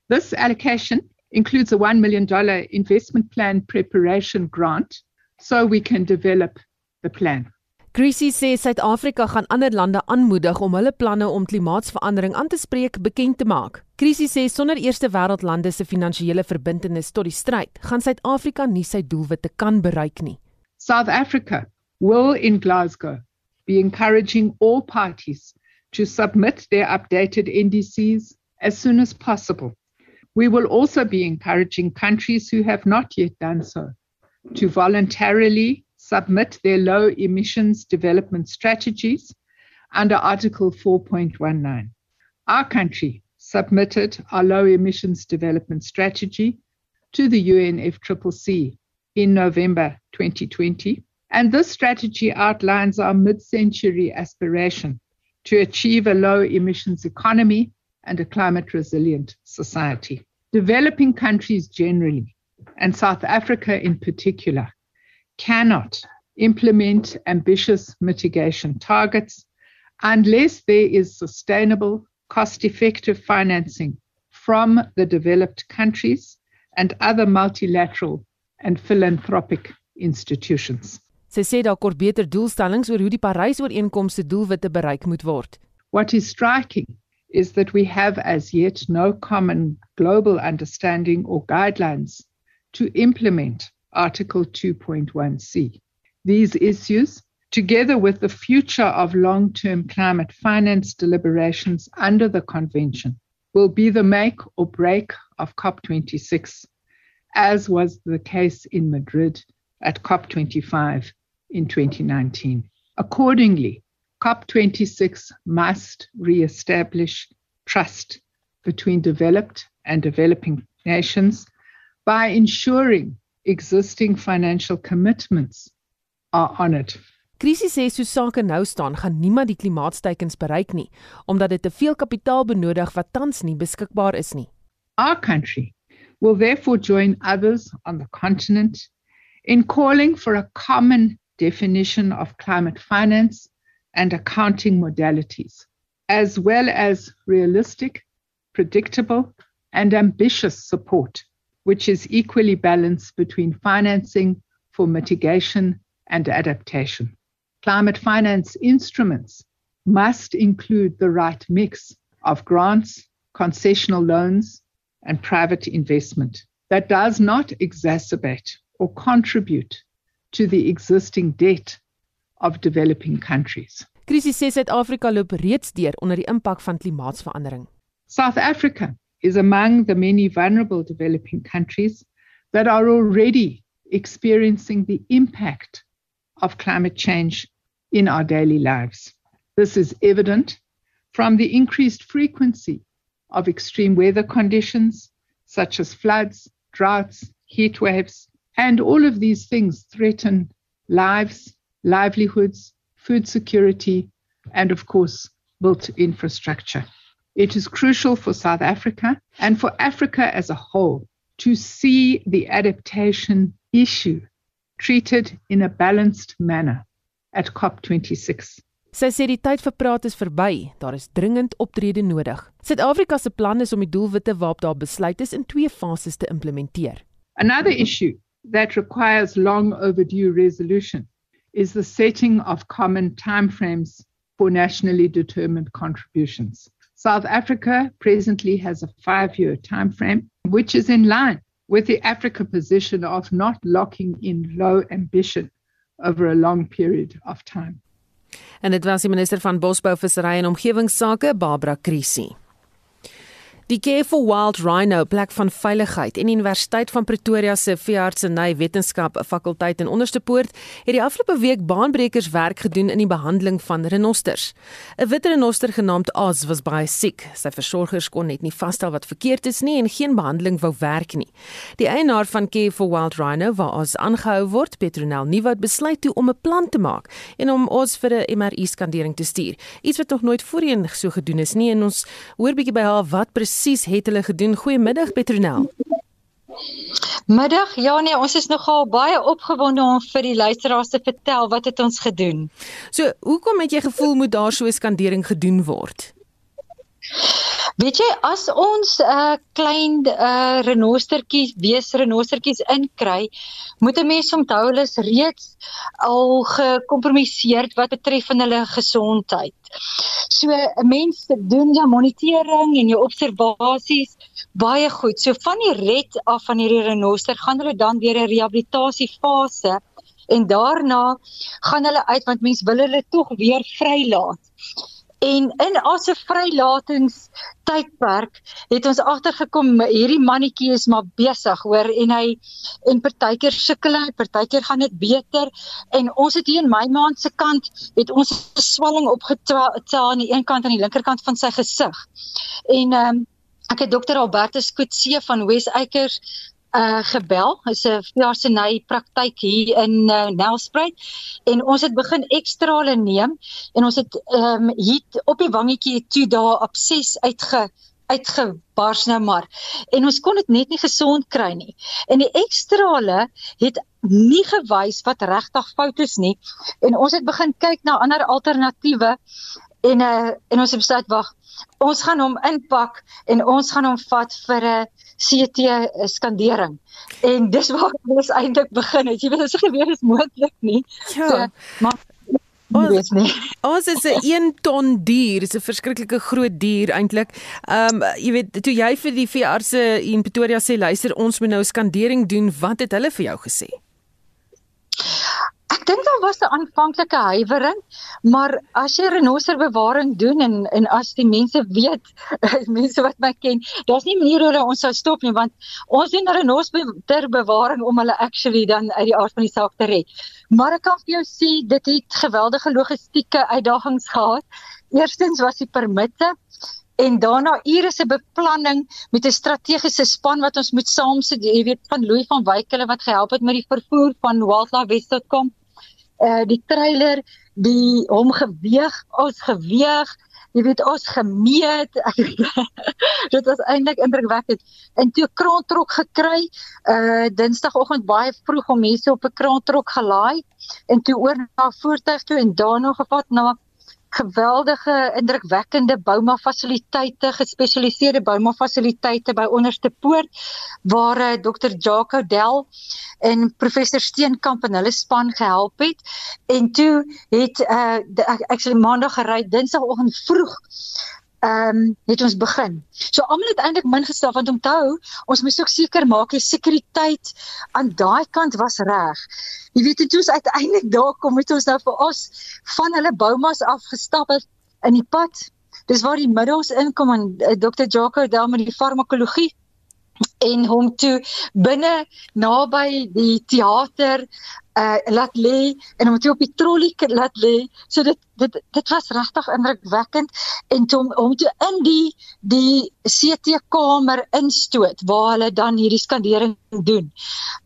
This allocation includes a $1 million investment plan preparation grant so we can develop the plan. Chrissy sê Suid-Afrika gaan ander lande aanmoedig om hulle planne om klimaatsverandering aan te spreek bekend te maak. Chrissy sê sonder eerste wêreldlande se finansiële verbintenis tot die stryd, gaan Suid-Afrika nie sy doelwitte kan bereik nie. South Africa will in Glasgow be encouraging all parties to submit their updated NDCs as soon as possible. We will also be encouraging countries who have not yet done so to voluntarily submit their low emissions development strategies under Article 4.19. Our country submitted our low emissions development strategy to the UNFCCC in November 2020. And this strategy outlines our mid century aspiration to achieve a low emissions economy and a climate resilient society. Developing countries generally, and South Africa in particular, cannot implement ambitious mitigation targets unless there is sustainable, cost effective financing from the developed countries and other multilateral and philanthropic institutions. Sy sê daar kort beter doelstellings oor hoe die Parys-ooreenkomste doelwitte bereik moet word. What is striking is that we have as yet no common global understanding or guidelines to implement Article 2.1c. These issues, together with the future of long term climate finance deliberations under the Convention, will be the make or break of COP26, as was the case in Madrid at COP25 in 2019. Accordingly, COP26 must re-establish trust between developed and developing nations by ensuring existing financial commitments are honored. Krisis sê so sake nou staan, gaan niemand die klimaatsteikens bereik nie, omdat dit te veel kapitaal benodig wat tans nie beskikbaar is nie. Our country will therefore join others on the continent in calling for a common definition of climate finance and accounting modalities, as well as realistic, predictable, and ambitious support, which is equally balanced between financing for mitigation and adaptation. Climate finance instruments must include the right mix of grants, concessional loans, and private investment that does not exacerbate or contribute to the existing debt of developing countries. Krisis sê Suid-Afrika loop reeds deur onder die impak van klimaatsverandering. South Africa is among the many vulnerable developing countries that are already experiencing the impact of climate change in our daily lives. This is evident from the increased frequency of extreme weather conditions such as floods, droughts, heat waves, and all of these things threaten lives, livelihoods, food security, and of course, built infrastructure. It is crucial for South Africa and for Africa as a whole to see the adaptation issue treated in a balanced manner at COP26. Sy sê die tyd vir praat is verby. Daar is dringend optrede nodig. Suid-Afrika se plan is om die doelwitte waarop daar besluit is in twee fases te implementeer. Another issue that requires long overdue resolution is the setting of common timeframes for nationally determined contributions. South Africa presently has a 5-year timeframe which is in line with the Africa position of not locking in low ambition over a long period of time. En dit was die minister van Bosbou, Visserry en Omgewingsake, Barbara Krissy. Die Care for Wild Rhino plek van veiligheid en Universiteit van Pretoria se veeartseny wetenskap fakulteit in Onderstepoort het die afgelope week baanbrekers werk gedoen in die behandeling van renosters. 'n Wit renoster genaamd Oz was baie siek. Sy versorgers kon net nie vasstel wat verkeerd is nie en geen behandeling wou werk nie. Die eienaar van Care for Wild Rhino, waar Oz aangehou word, Petronel Nieuwoud besluit toe om 'n plan te maak en om Oz vir 'n MRI-skandering te stuur. Iets wat nog nooit voorheen so gedoen is nie en ons hoor bietjie by haar wat presies presies het hulle gedoen? Goeiemiddag Petronel. Middag. Ja nee, ons is nogal baie opgewonde om vir die luisteraars te vertel wat het ons gedoen. So, hoekom het jy gevoel moet daar so 'n skandering gedoen word? Weet jy as ons 'n uh, klein uh, renostertjies, wees renostertjies inkry, moet 'n mens onthou hulle is reeds al gekompromiseer wat betref in hulle gesondheid. So 'n mens doen jou monitering en jou observasies baie goed. So van die red af van hierdie renoster gaan hulle dan deur 'n rehabilitasiefase en daarna gaan hulle uit want mens wil hulle tog weer vrylaat. En in 'n vrylatings tydperk het ons agtergekom hierdie mannetjie is maar besig hoor en hy en partykeer sukkel hy, partykeer gaan dit beter en ons het hier in my maand se kant het ons 'n swelling opgetel aan die een kant aan die linkerkant van sy gesig. En ehm um, ek het dokter Albertus Kutse van West Acres uh gebel. Hy's 'n veeartseny praktyk hier in uh, Nelspruit en ons het begin ekstrale neem en ons het ehm um, hier op die wangetjie toe daar op 6 uitge uitgebars nou maar en ons kon dit net nie gesond kry nie. En die ekstrale het nie gewys wat regtig fout is nie en ons het begin kyk na ander alternatiewe en uh en ons het besluit wag ons gaan hom inpak en ons gaan hom vat vir 'n CT skandering. En dis waar <laughs> ons eintlik begin het. Jy weet as gebeur is moontlik nie. Ja. So, maar Ons ons is 'n 1 ton dier, dis 'n verskriklike groot dier eintlik. Ehm um, jy weet toe jy vir die veeartse in Pretoria sê luister ons moet nou skandering doen, wat het hulle vir jou gesê? Ek dink daar was 'n aanvanklike huiwering, maar as jy renosterbewaring doen en en as die mense weet, <laughs> mense wat my ken, daar's nie manier hoe ons sou stop nie want ons doen renosterbewaring om hulle actually dan uit die aard van die saak te red. Maar ek kan vir jou sê dit het geweldige logistieke uitdagings gehad. Eerstens was die permitte en daarna ure se beplanning met 'n strategiese span wat ons moet saamsit jy weet van Louis van Wyk hulle wat gehelp het met die vervoer van wildlifewest.com uh die trailer die hom geweeg ons geweeg jy weet ons gemeet. <laughs> Dit was eintlik indrukwekkend. En toe kraantrok gekry uh dinsdagoggend baie vroeg om mense op 'n kraantrok gelaai en toe oor na voertuig toe en daarna gevat na geweldige indrukwekkende Bouma fasiliteite, gespesialiseerde Bouma fasiliteite by Onderste Poort waar uh, Dr. Jaco Del en professor Steenkamp en hulle span gehelp het. En toe het uh, ek actually maandag gery, dinsdagoggend vroeg ehm um, het ons begin. So almal het eintlik min gestel want onthou, ons moet ook seker maak die sekuriteit aan daai kant was reg. Jy weet dit is uiteindelik daar kom het ons nou vir ons van hulle boumas afgestap het in die pad. Dis waar die middels inkom en uh, eh, Dr. Jaco daar met die farmakologie en hom toe binne naby die teater uh laat lê en hom toe op die trollie laat lê so dit dit was regtig indrukwekkend en toe om toe in die die CT kamer instoot waar hulle dan hierdie skandering doen.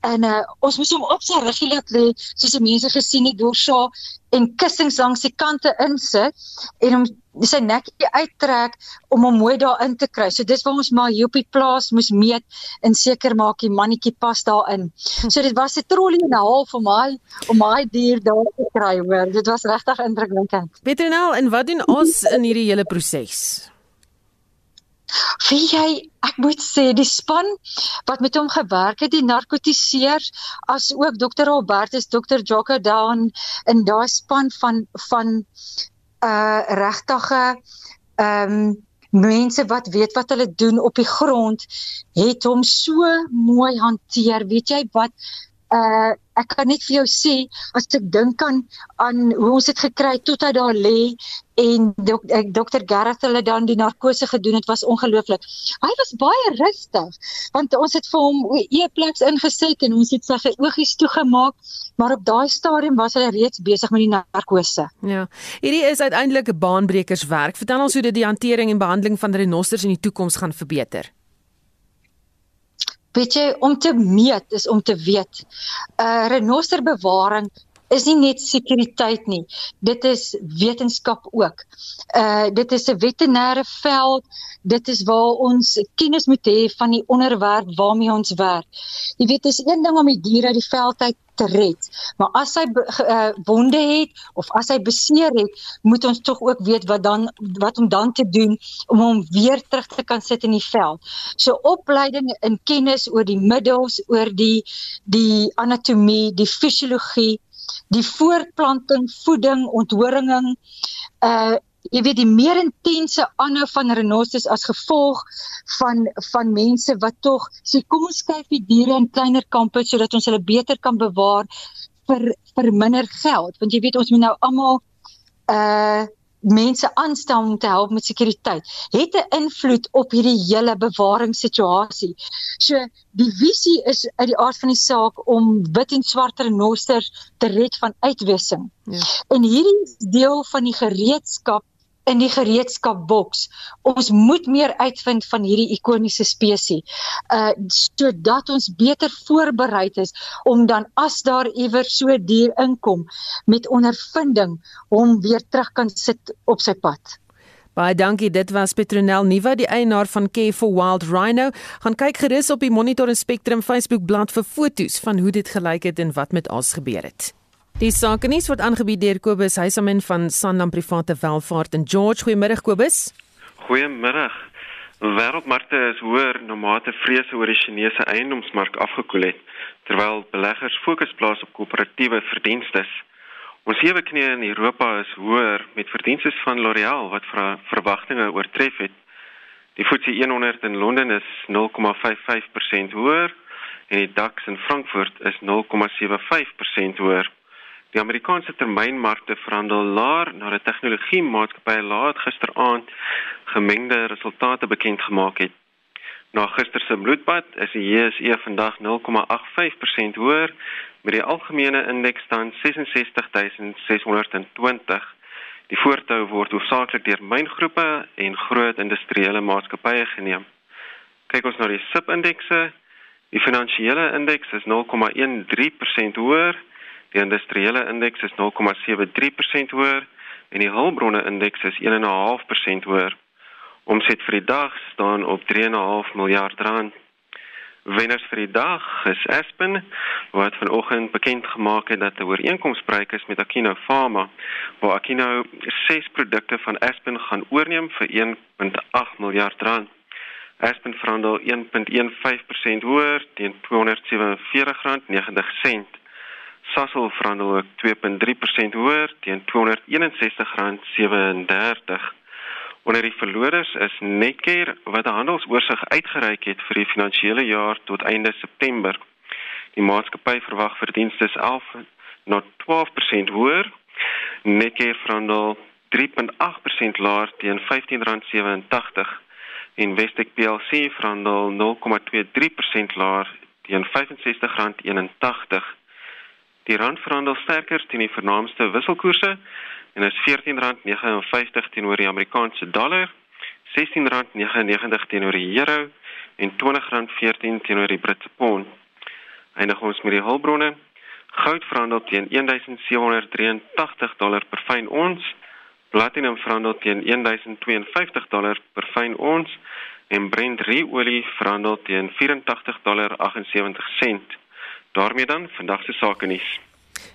En uh, ons moes hom op sy ruggie laat lê soos die mense gesien het dorsa en kussings langs die kante insit en hom sy nekkie uittrek om hom mooi daarin te kry. So dis waar ons maar hier op die plaas moes meet en seker maak die mannetjie pas daarin. So dit was 'n trollie en 'n half om my om my dier daar te kry hoor. Dit was regtig indrukwekkend. Petronel, en wat doen ons in hierdie hele proses? Wie jy, ek moet sê die span wat met hom gewerk het, die narkotiseers as ook dokter Albertus, dokter Jocko Down in daai span van van uh regtige ehm um, mense wat weet wat hulle doen op die grond het hom so mooi hanteer. Weet jy wat uh ek kan net vir jou sê as ek dink aan aan hoe ons dit gekry tot hy daar lê en dok, dokter Gareth hulle dan die narkose gedoen het was ongelooflik. Hy was baie rustig want ons het vir hom eeplex ingesit en ons het sy oogies toegemaak maar op daai stadium was hy reeds besig met die narkose. Ja. Hierdie is uiteindelik 'n baanbrekerswerk. Vertel ons hoe dit die hantering en behandeling van renosters in die toekoms gaan verbeter weet jy om te meet is om te weet. Uh renosterbewaring is nie net sekuriteit nie. Dit is wetenskap ook. Uh dit is 'n veterinêre veld. Dit is waar ons kennis moet hê van die onderwerp waarmee ons werk. Jy weet, dis een ding om die diere uit die veld uit te red, maar as hy uh, wonde het of as hy beseer het, moet ons tog ook weet wat dan wat om dan te doen om hom weer terug te kan sit in die veld. So opleiding in kennis oor die middels, oor die die anatomie, die fisiologie die voortplanting, voeding, onthoringing, uh jy weet die meer intense aanhou van renosterus as gevolg van van mense wat tog sê kom ons skuif die diere in kleiner kampe sodat ons hulle beter kan bewaar vir vir minder geld. Want jy weet ons moet nou almal uh mense aanstel om te help met sekuriteit het 'n invloed op hierdie hele bewaringssituasie. So die visie is uit die aard van die saak om wit en swart renosters te red van uitwissing. Ja. En hierdie is deel van die gereedskap in die gereedskapboks. Ons moet meer uitvind van hierdie ikoniese spesies. Uh sodat ons beter voorberei is om dan as daar iewers so dier inkom met ondervinding hom weer terug kan sit op sy pad. Baie dankie. Dit was Petronel Nuwa, die eienaar van Care for Wild Rhino. Gaan kyk gerus op die Monitor en Spectrum Facebook bladsy vir foto's van hoe dit gelyk het en wat met ons gebeur het. Die sake nuus word aangebied deur Kobus Huisamen van Sanlam Private Welvaart in George. Goeiemôre Kobus. Goeiemôre. Wêreldmarkte is hoër na mate vrese oor die Chinese eiendomsmark afgekoel het, terwyl beleggers fokus plaas op koöperatiewe verdienste. Ons sewe knie in Europa is hoër met verdienste van L'Oréal wat verwagtinge oortref het. Die FTSE 100 in Londen is 0,55% hoër en die DAX in Frankfurt is 0,75% hoër. Die Amerikaanse termynmarkte verhandel laer nadat tegnologiemaatskappye laat gisteraand gemengde resultate bekend gemaak het. Na gister se bloedbad is die JSE vandag 0,85% hoër met die algemene indeks staan 66620. Die voortou word hoofsaaklik deur myngroepe en groot industriële maatskappye geneem. Kyk ons na die SIP indekse. Die finansiële indeks is 0,13% hoër Die industriële indeks is 0,73% hoër en die hulpbronne indeks is 1,5% hoër. Omset vir die dag staan op 3,5 miljard rand. Wenners vir die dag is Aspen wat vanoggend bekend gemaak het dat 'n ooreenkoms bereik is met Akino Pharma waar Akino ses produkte van Aspen gaan oorneem vir 1.8 miljard rand. Aspen verhandel 1.15% hoër teen R247.90. Sasol verhandel ook 2.3% hoër teen R261.37. Onder die verloders is Netcare wat 'n handelsoorsig uitgereik het vir die finansiële jaar tot einde September. Die maatskappy verwag verdienste 11 na 12% hoër. Netcare verhandel 3.8% laer teen R15.87 en Westec plc verhandel 0.23% laer teen R65.81. Die rand verhandel sterker teen die vernaamste wisselkoerse en is R14.59 teenoor die Amerikaanse dollar, R16.99 teenoor die euro en R20.14 teenoor die Britse pond. Eindig ons met die hulpbronne. Goud verhandel teen 1783 dollar per fyn ons, platinum verhandel teen 1052 dollar per fyn ons en Brent ruolie verhandel teen 84 dollar 78 sent. Daarmee dan vandag se sake nuus.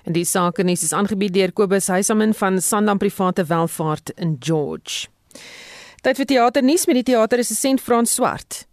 En die sake nuus is aangebied deur Kobus Huisamin van Sandam Private Welvaart in George. Tyd vir teater nuus met die teaterresensent Frans Swart.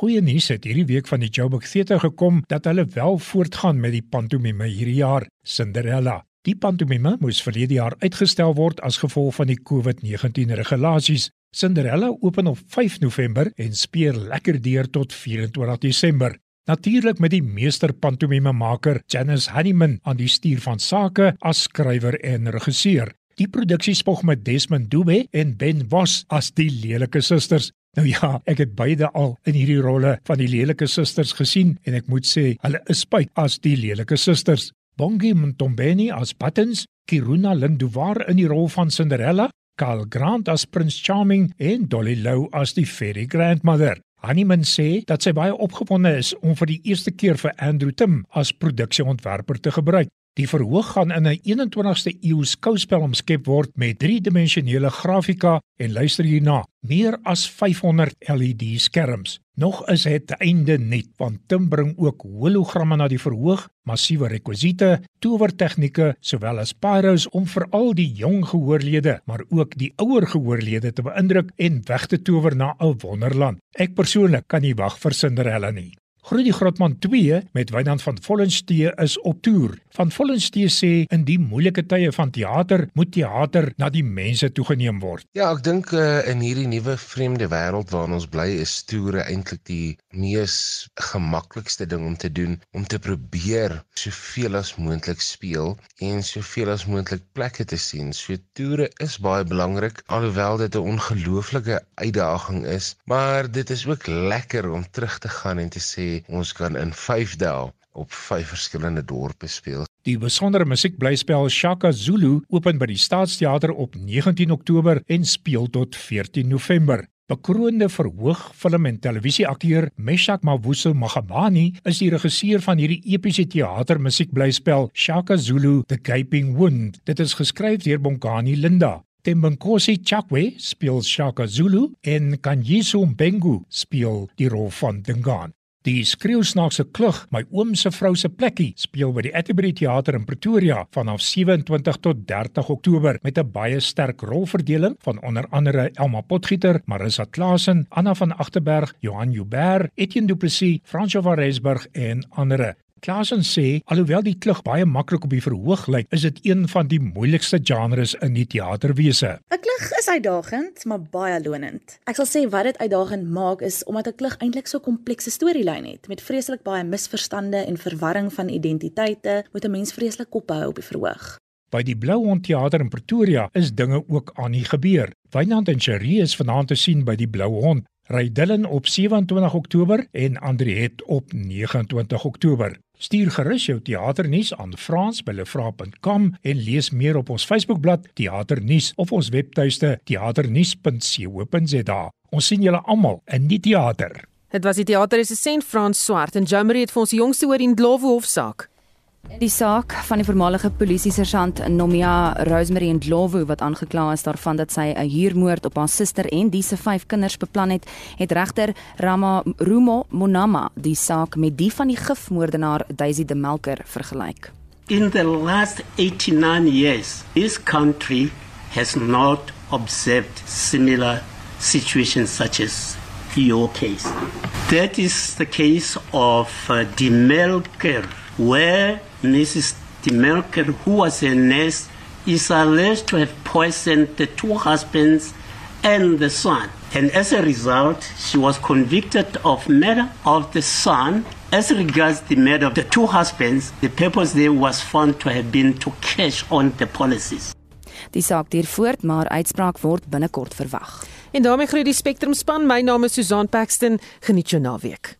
Goeie nuus het hierdie week van die Joburg Theater gekom dat hulle wel voortgaan met die pantomime hierdie jaar, Cinderella. Die pantomime moes verlede jaar uitgestel word as gevolg van die COVID-19 regulasies. Cinderella open op 5 November en speel lekker deur tot 24 Desember. Natuurlik met die meester pantomime maker Janice Honeyman aan die stuur van sake as skrywer en regisseur. Die produksie spog met Desmond Dube en Ben Vos as die lelike susters. Nou ja, ek het beide al in hierdie rolle van die lelike susters gesien en ek moet sê, hulle is spyt as die lelike susters. Bongi Mtombeni as Buttons, Kiruna Linduvar in die rol van Cinderella, Karl Grant as Prince Charming en Dolly Lou as die fairy grandmother. Honeyman sê dat sy baie opgewonde is om vir die eerste keer vir Andrew Tim as produksieontwerper te gebruik. Die verhoog gaan in 'n 21ste eeu skouspel omskep word met driedimensionele grafika en luister hierna, meer as 500 LED skerms. Nog is dit einde net want Tim bring ook hologramme na die verhoog, massiewe rekwisiete, towertegnieke sowel as pyros om veral die jong gehoorlede, maar ook die ouer gehoorlede te beïndruk en weg te tower na 'n wonderland. Ek persoonlik kan nie wag vir Cinderella nie. Groetie Grotman 2 met Wynand van Vollenstee is op toer. Van Vollenstee sê in die moeilike tye van teater moet teater na die mense toegeneem word. Ja, ek dink uh, in hierdie nuwe vreemde wêreld waarin ons bly is toere eintlik die mees gemaklikste ding om te doen om te probeer soveel as moontlik speel en soveel as moontlik plekke te sien. So toere is baie belangrik alhoewel dit 'n ongelooflike uitdaging is, maar dit is ook lekker om terug te gaan en te sê ons kan in 5 dae op 5 verskillende dorpe speel. Die besondere musiekblyspel Shaka Zulu open by die Staatsteater op 19 Oktober en speel tot 14 November. Bekroonde verhoog film en televisieakteur Meshak Mavuso Magabani is die regisseur van hierdie epiese teatermusiekblyspel Shaka Zulu The Gaping Wound. Dit is geskryf deur Bonkani Linda. Tembonkosi Chakwe speel Shaka Zulu en Kanyiso Mbengu speel die rol van Dingaan. Die skreeusnaakse klug, my oom se vrou se plekkie, speel by die Atterbury Theater in Pretoria vanaf 27 tot 30 Oktober met 'n baie sterk rolverdeling van onder andere Elma Potgieter, Marissa Klasen, Anna van Agterberg, Johan Joubert, Etienne Du Plessis, François van Rensburg en ander. Klasen sê alhoewel die klug baie maklik op die verhoog lyk, is dit een van die moeilikste genres in die teaterwese. 'n Klug is uitdagend, maar baie lonend. Ek sal sê wat dit uitdagend maak is omdat 'n klug eintlik so 'n komplekse storielyn het met vreeslik baie misverstande en verwarring van identiteite, moet 'n mens vreeslik kop hou op die verhoog. By die Blou Hond Theater in Pretoria is dinge ook aan die gebeur. Wynand en Cherie is vanaand te sien by die Blou Hond. Ry Dillon op 27 Oktober en Andriet op 29 Oktober. Stuur gerus jou teaternuus aan frans@lefra.com en lees meer op ons Facebookblad Teaternuus of ons webtuiste teaternuus.co.za. Ons sien julle almal in die teater. Dit was die teaterresensent Frans Swart en Jamie het vir ons die jongste oor in Dlowo hofsaak. Die saak van die voormalige polisiesersant Nomia Rosemary Ndlovu wat aangekla is daarvan dat sy 'n huurmoord op haar suster en die se vyf kinders beplan het, het regter Rama Rumo Monama die saak met die van die gifmoordenaar Daisy de Melker vergelyk. In the last 89 years, this country has not observed similar situations such as your case. That is the case of uh, De Melker where Mrs. Demelker, who was a nurse, is alleged to have poisoned the two husbands and the son. And as a result, she was convicted of murder of the son. As regards the murder of the two husbands, the purpose there was found to have been to cash on the policies. Die saak duur voort, maar uitspraak word binnekort verwag. En daarmee groet die Spectrum span. My naam is Susan Paxton. Geniet jou naweek.